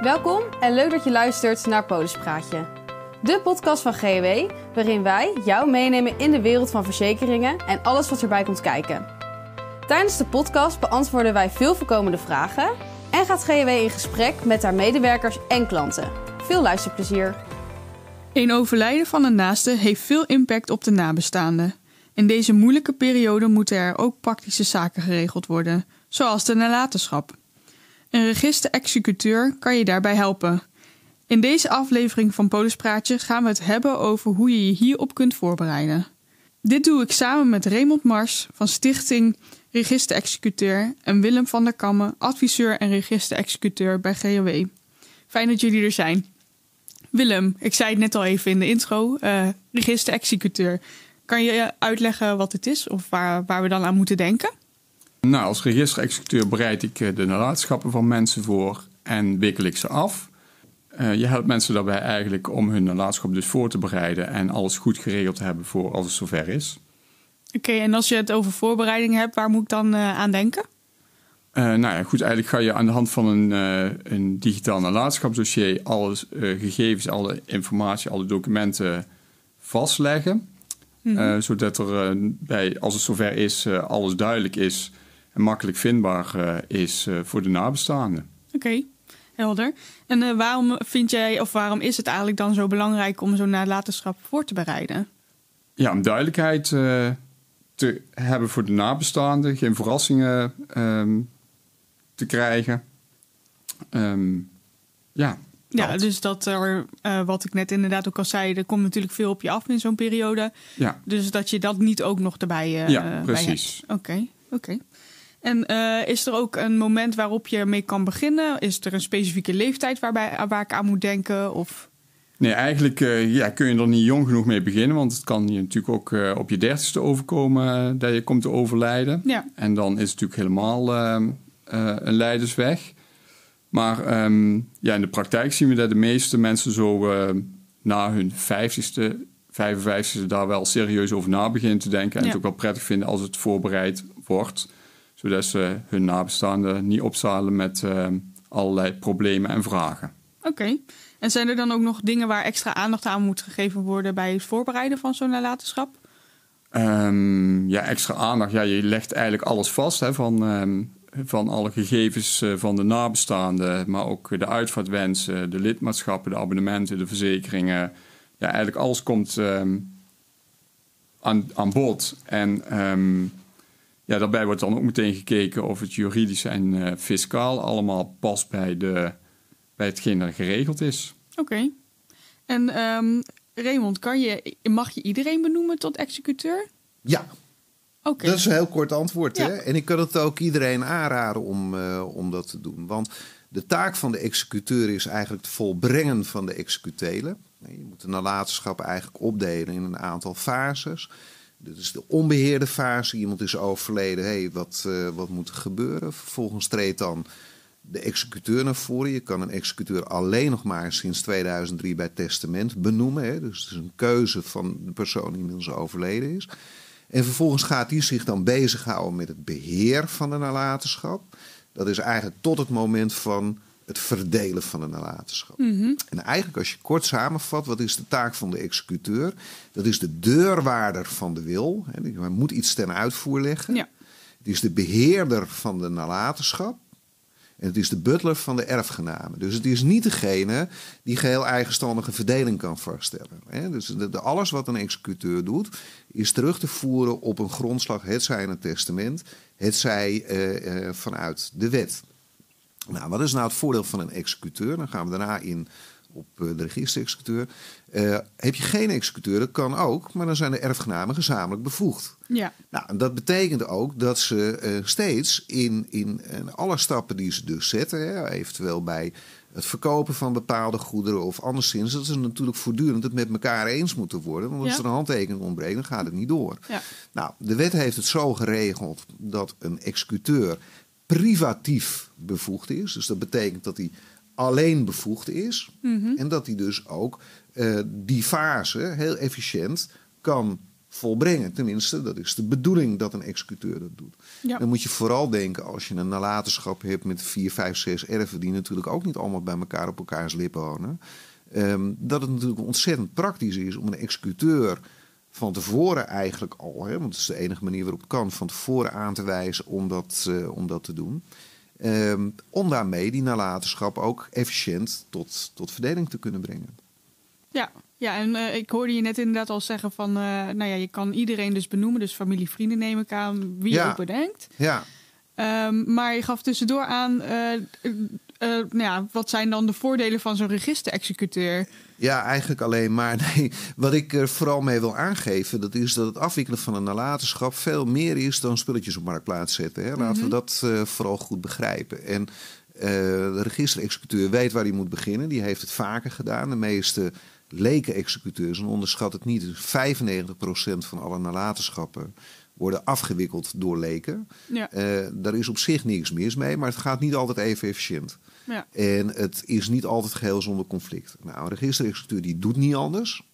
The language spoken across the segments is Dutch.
Welkom en leuk dat je luistert naar Polispraatje. De podcast van GW, waarin wij jou meenemen in de wereld van verzekeringen en alles wat erbij komt kijken. Tijdens de podcast beantwoorden wij veel voorkomende vragen en gaat GW in gesprek met haar medewerkers en klanten. Veel luisterplezier. Een overlijden van een naaste heeft veel impact op de nabestaanden. In deze moeilijke periode moeten er ook praktische zaken geregeld worden, zoals de nalatenschap. Een register-executeur kan je daarbij helpen. In deze aflevering van Polispraatje gaan we het hebben over hoe je je hierop kunt voorbereiden. Dit doe ik samen met Raymond Mars van Stichting Register-executeur en Willem van der Kammen, adviseur en register-executeur bij GOW. Fijn dat jullie er zijn. Willem, ik zei het net al even in de intro, uh, register-executeur. Kan je uitleggen wat het is of waar, waar we dan aan moeten denken? Nou, als register-executeur bereid ik eh, de nalatenschappen van mensen voor en wikkel ik ze af. Uh, je helpt mensen daarbij eigenlijk om hun nalatenschap dus voor te bereiden en alles goed geregeld te hebben voor als het zover is. Oké, en als je het over voorbereiding hebt, waar moet ik dan uh, aan denken? Uh, nou ja, goed, eigenlijk ga je aan de hand van een, een digitaal nalatenschapsdossier alle gegevens, alle informatie, alle documenten vastleggen. Mm -hmm. zodat er bij, als het zover is, alles duidelijk is en makkelijk vindbaar is voor de nabestaanden. Oké, okay, helder. En waarom vind jij, of waarom is het eigenlijk dan zo belangrijk om zo'n nalatenschap voor te bereiden? Ja, om duidelijkheid te hebben voor de nabestaanden, geen verrassingen um, te krijgen. Um, ja. Ja, dus dat er, uh, wat ik net inderdaad ook al zei, er komt natuurlijk veel op je af in zo'n periode. Ja. Dus dat je dat niet ook nog erbij uh, Ja, precies. Oké, oké. Okay, okay. En uh, is er ook een moment waarop je mee kan beginnen? Is er een specifieke leeftijd waarbij, waar ik aan moet denken? Of... Nee, eigenlijk uh, ja, kun je er niet jong genoeg mee beginnen. Want het kan je natuurlijk ook uh, op je dertigste overkomen dat je komt te overlijden. Ja. En dan is het natuurlijk helemaal een leidersweg. Maar um, ja, in de praktijk zien we dat de meeste mensen zo na hun vijftigste, 55ste daar wel serieus over na beginnen te denken. En Ja. het ook wel prettig vinden als het voorbereid wordt. Zodat ze hun nabestaanden niet opzalen met allerlei problemen en vragen. Oké. Okay. En zijn er dan ook nog dingen waar extra aandacht aan moet gegeven worden bij het voorbereiden van zo'n nalatenschap? Um, ja, extra aandacht. Ja, je legt eigenlijk alles vast hè, van, um, van alle gegevens uh, van de nabestaanden, maar ook de uitvaartwensen, de lidmaatschappen, de abonnementen, de verzekeringen. Ja, eigenlijk alles komt um, aan, aan bod. En ja, daarbij wordt dan ook meteen gekeken of het juridisch en uh, fiscaal allemaal past bij de bij hetgeen er geregeld is. Oké. Okay. En um, Raymond, kan je, mag je iedereen benoemen tot executeur? Ja. Oké. Okay. Dat is een heel kort antwoord. Ja. Hè? En ik kan het ook iedereen aanraden om, uh, om dat te doen. Want de taak van de executeur is eigenlijk het volbrengen van de executelen. Je moet de nalatenschap eigenlijk opdelen in een aantal fases. Dit is de onbeheerde fase. Iemand is overleden. Hey, wat, uh, wat moet er gebeuren? Vervolgens treedt dan de executeur naar voren. Je kan een executeur alleen nog maar sinds 2003 bij testament benoemen. Hè? Dus het is een keuze van de persoon die inmiddels overleden is. En vervolgens gaat hij zich dan bezighouden met het beheer van de nalatenschap. Dat is eigenlijk tot het moment van het verdelen van de nalatenschap. Mm -hmm. En eigenlijk als je kort samenvat, wat is de taak van de executeur? Dat is de deurwaarder van de wil. Hij moet iets ten uitvoer leggen. Ja. Het is de beheerder van de nalatenschap. En het is de butler van de erfgenamen. Dus het is niet degene die geheel eigenstandige verdeling kan vaststellen. Dus alles wat een executeur doet, is terug te voeren op een grondslag, het zij in het testament, het zij uh, uh, vanuit de wet. Nou, wat is nou het voordeel van een executeur? Dan gaan we daarna in op uh, de register-executeur. heb je geen executeur, dat kan ook, maar dan zijn de erfgenamen gezamenlijk bevoegd. Ja. Nou, en dat betekent ook dat ze uh, steeds in, in, in, alle stappen die ze dus zetten, hè, eventueel bij het verkopen van bepaalde goederen of anderszins, dat ze natuurlijk voortdurend het met elkaar eens moeten worden. Want als Ja. er een handtekening ontbreekt, dan gaat het niet door. Ja. Nou, de wet heeft het zo geregeld dat een executeur privatief bevoegd is. Dus dat betekent dat hij alleen bevoegd is. Mhm. En dat hij dus ook uh, die fase heel efficiënt kan volbrengen. Tenminste, dat is de bedoeling dat een executeur dat doet. Ja. Dan moet je vooral denken als je een nalatenschap hebt met vier, vijf, zes erven, die natuurlijk ook niet allemaal bij elkaar op elkaars lippen wonen. ehm, dat het natuurlijk ontzettend praktisch is om een executeur van tevoren eigenlijk al, hè, want dat is de enige manier waarop het kan, van tevoren aan te wijzen om dat, eh, om dat te doen. Ehm, om daarmee die nalatenschap ook efficiënt tot, tot verdeling te kunnen brengen. Ja, ja en eh, ik hoorde je net inderdaad al zeggen van, eh, nou ja, je kan iedereen dus benoemen, dus familie, vrienden neem ik aan, wie je ook bedenkt. Ja, Ehm, maar je gaf tussendoor aan, nou ja, wat zijn dan de voordelen van zo'n register-executeur? Ja, eigenlijk alleen maar. Nee, wat ik er vooral mee wil aangeven, dat is dat het afwikkelen van een nalatenschap veel meer is dan spulletjes op marktplaats zetten. Hè. Laten we dat eh, vooral goed begrijpen. En eh, de register-executeur weet waar hij moet beginnen. Die heeft het vaker gedaan. De meeste leken-executeurs, en onderschat het niet, dus 95% van alle nalatenschappen worden afgewikkeld door leken. Ja, Eh, daar is op zich niks mis mee, maar het gaat niet altijd even efficiënt. ja, En het is niet altijd geheel zonder conflict. Nou, een registerexecuteur die doet niet anders.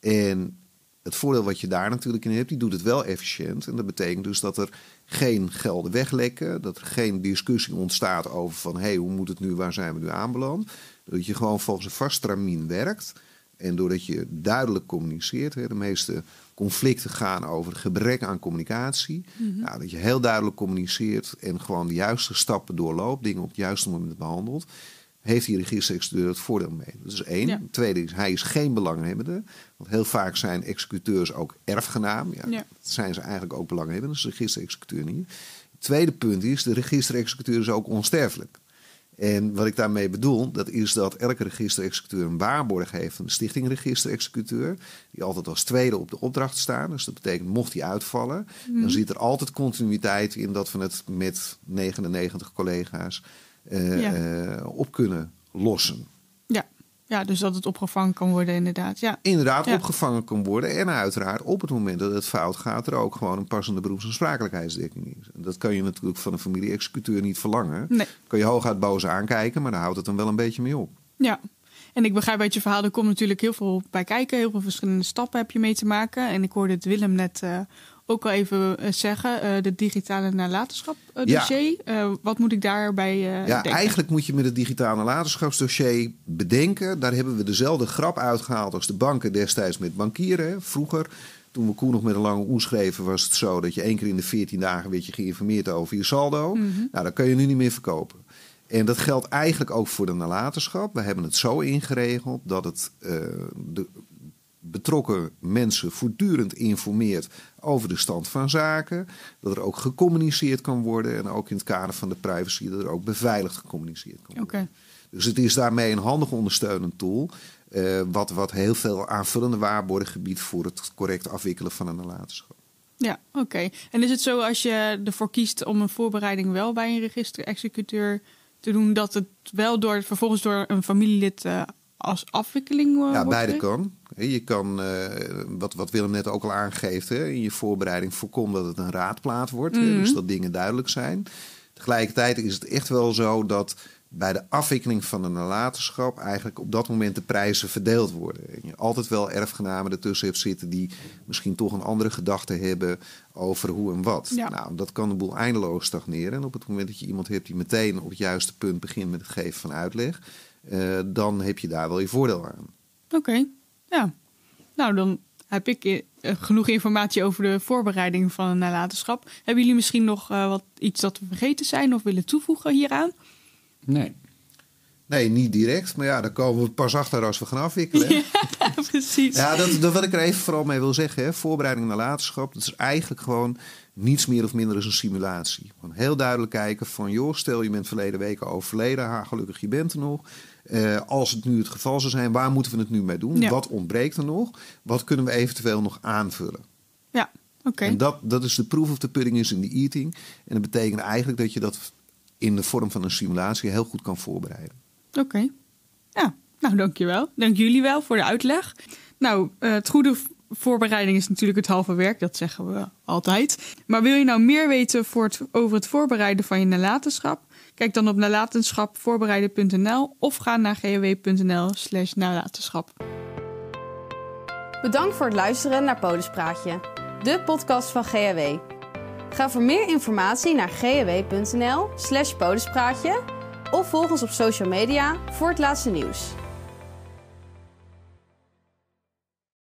En het voordeel wat je daar natuurlijk in hebt, die doet het wel efficiënt. En dat betekent dus dat er geen gelden weglekken. Dat er geen discussie ontstaat over van... hé, hey, hoe moet het nu, waar zijn we nu aanbeland? Dat je gewoon volgens een vast tramien werkt. En doordat je duidelijk communiceert... Hè, de meeste conflicten gaan over gebrek aan communicatie. nou, dat je heel duidelijk communiceert en gewoon de juiste stappen doorloopt... dingen op het juiste moment behandelt heeft die registerexecuteur het voordeel mee. Dat is één. Ja. Tweede is, hij is geen belanghebbende. Want heel vaak zijn executeurs ook erfgenaam. Ja, Ja. Dat zijn ze eigenlijk ook belanghebbenden. Is de registerexecuteur niet. Het tweede punt is, de registerexecuteur is ook onsterfelijk. En wat ik daarmee bedoel, dat is dat elke registerexecuteur een waarborg heeft van de stichting registerexecuteur. Die altijd als tweede op de opdracht staan. Dus dat betekent, mocht die uitvallen, dan zit er altijd continuïteit in dat we het met 99 collega's eh, Ja. eh, op kunnen lossen. Ja. Dus dat het opgevangen kan worden inderdaad. Ja, Inderdaad Ja. opgevangen kan worden. En uiteraard op het moment dat het fout gaat, er ook gewoon een passende beroeps- en sprakelijkheidsdekking is. En dat kan je natuurlijk van een familie-executeur niet verlangen. nee. Kan je hooguit boos aankijken, maar daar houdt het dan wel een beetje mee op. Ja, en ik begrijp uit je verhaal, er komt natuurlijk heel veel bij kijken. Heel veel verschillende stappen heb je mee te maken. En ik hoorde het Willem net eh, ook al even eh, zeggen, eh, de digitale nalatenschap Ja. dossier. Eh, wat moet ik daarbij Ja, denken? eigenlijk moet je met het digitale nalatenschapsdossier bedenken. Daar hebben we dezelfde grap uitgehaald als de banken destijds met bankieren. Vroeger, toen we Koen nog met een lange oe schreven, was het zo dat je één keer in de 14 dagen werd je geïnformeerd over je saldo. Nou, dat kan je nu niet meer verkopen. En dat geldt eigenlijk ook voor de nalatenschap. We hebben het zo ingeregeld dat het de betrokken mensen voortdurend informeert over de stand van zaken. Dat er ook gecommuniceerd kan worden. En ook in het kader van de privacy dat er ook beveiligd gecommuniceerd kan worden. Oké, Dus het is daarmee een handig ondersteunend tool. eh, wat, wat heel veel aanvullende waarborgen biedt voor het correct afwikkelen van een nalatenschap. ja, oké. En is het zo als je ervoor kiest om een voorbereiding wel bij een register-executeur te doen, dat het wel door, vervolgens door een familielid eh, als afwikkeling eh, Ja, beide kan. Je kan, eh, wat, wat Willem net ook al aangeeft, hè, in je voorbereiding voorkom dat het een raadplaat wordt. hè, Mhm. dus dat dingen duidelijk zijn. Tegelijkertijd is het echt wel zo dat bij de afwikkeling van een nalatenschap eigenlijk op dat moment de prijzen verdeeld worden. En je altijd wel erfgenamen ertussen hebt zitten die misschien toch een andere gedachte hebben over hoe en wat. Ja. Nou, dat kan de boel eindeloos stagneren. En op het moment dat je iemand hebt die meteen op het juiste punt begint met het geven van uitleg, eh, dan heb je daar wel je voordeel aan. Oké, ja. Nou, dan heb ik eh, genoeg informatie over de voorbereiding van een nalatenschap. Hebben jullie misschien nog eh, wat, iets dat we vergeten zijn of willen toevoegen hieraan? Nee. Nee, niet direct. Maar ja, daar komen we pas achter als we gaan afwikkelen. Ja, precies. Ja, dat, dat wat ik er even vooral mee wil zeggen. Hè. Voorbereiding naar laterschap, dat is eigenlijk gewoon niets meer of minder dan een simulatie. Gewoon heel duidelijk kijken van, joh, stel je bent verleden weken overleden. Ha, gelukkig, je bent er nog. Eh, als het nu het geval zou zijn, waar moeten we het nu mee doen? Ja. Wat ontbreekt er nog? Wat kunnen we eventueel nog aanvullen? Ja, oké. En dat, dat is de proof of the pudding is in the eating. En dat betekent eigenlijk dat je dat in de vorm van een simulatie heel goed kan voorbereiden. Oké. Ja, nou dankjewel. Dank jullie wel voor de uitleg. Nou, eh, het goede voorbereiding is natuurlijk het halve werk, dat zeggen we altijd. Maar wil je nou meer weten voor het, over het voorbereiden van je nalatenschap? Kijk dan op nalatenschapvoorbereiden.nl of ga naar gw.nl slash nalatenschap. Bedankt voor het luisteren naar Polispraatje, de podcast van GHW. Ga voor meer informatie naar ghw.nl slash polispraatje of volg ons op social media voor het laatste nieuws.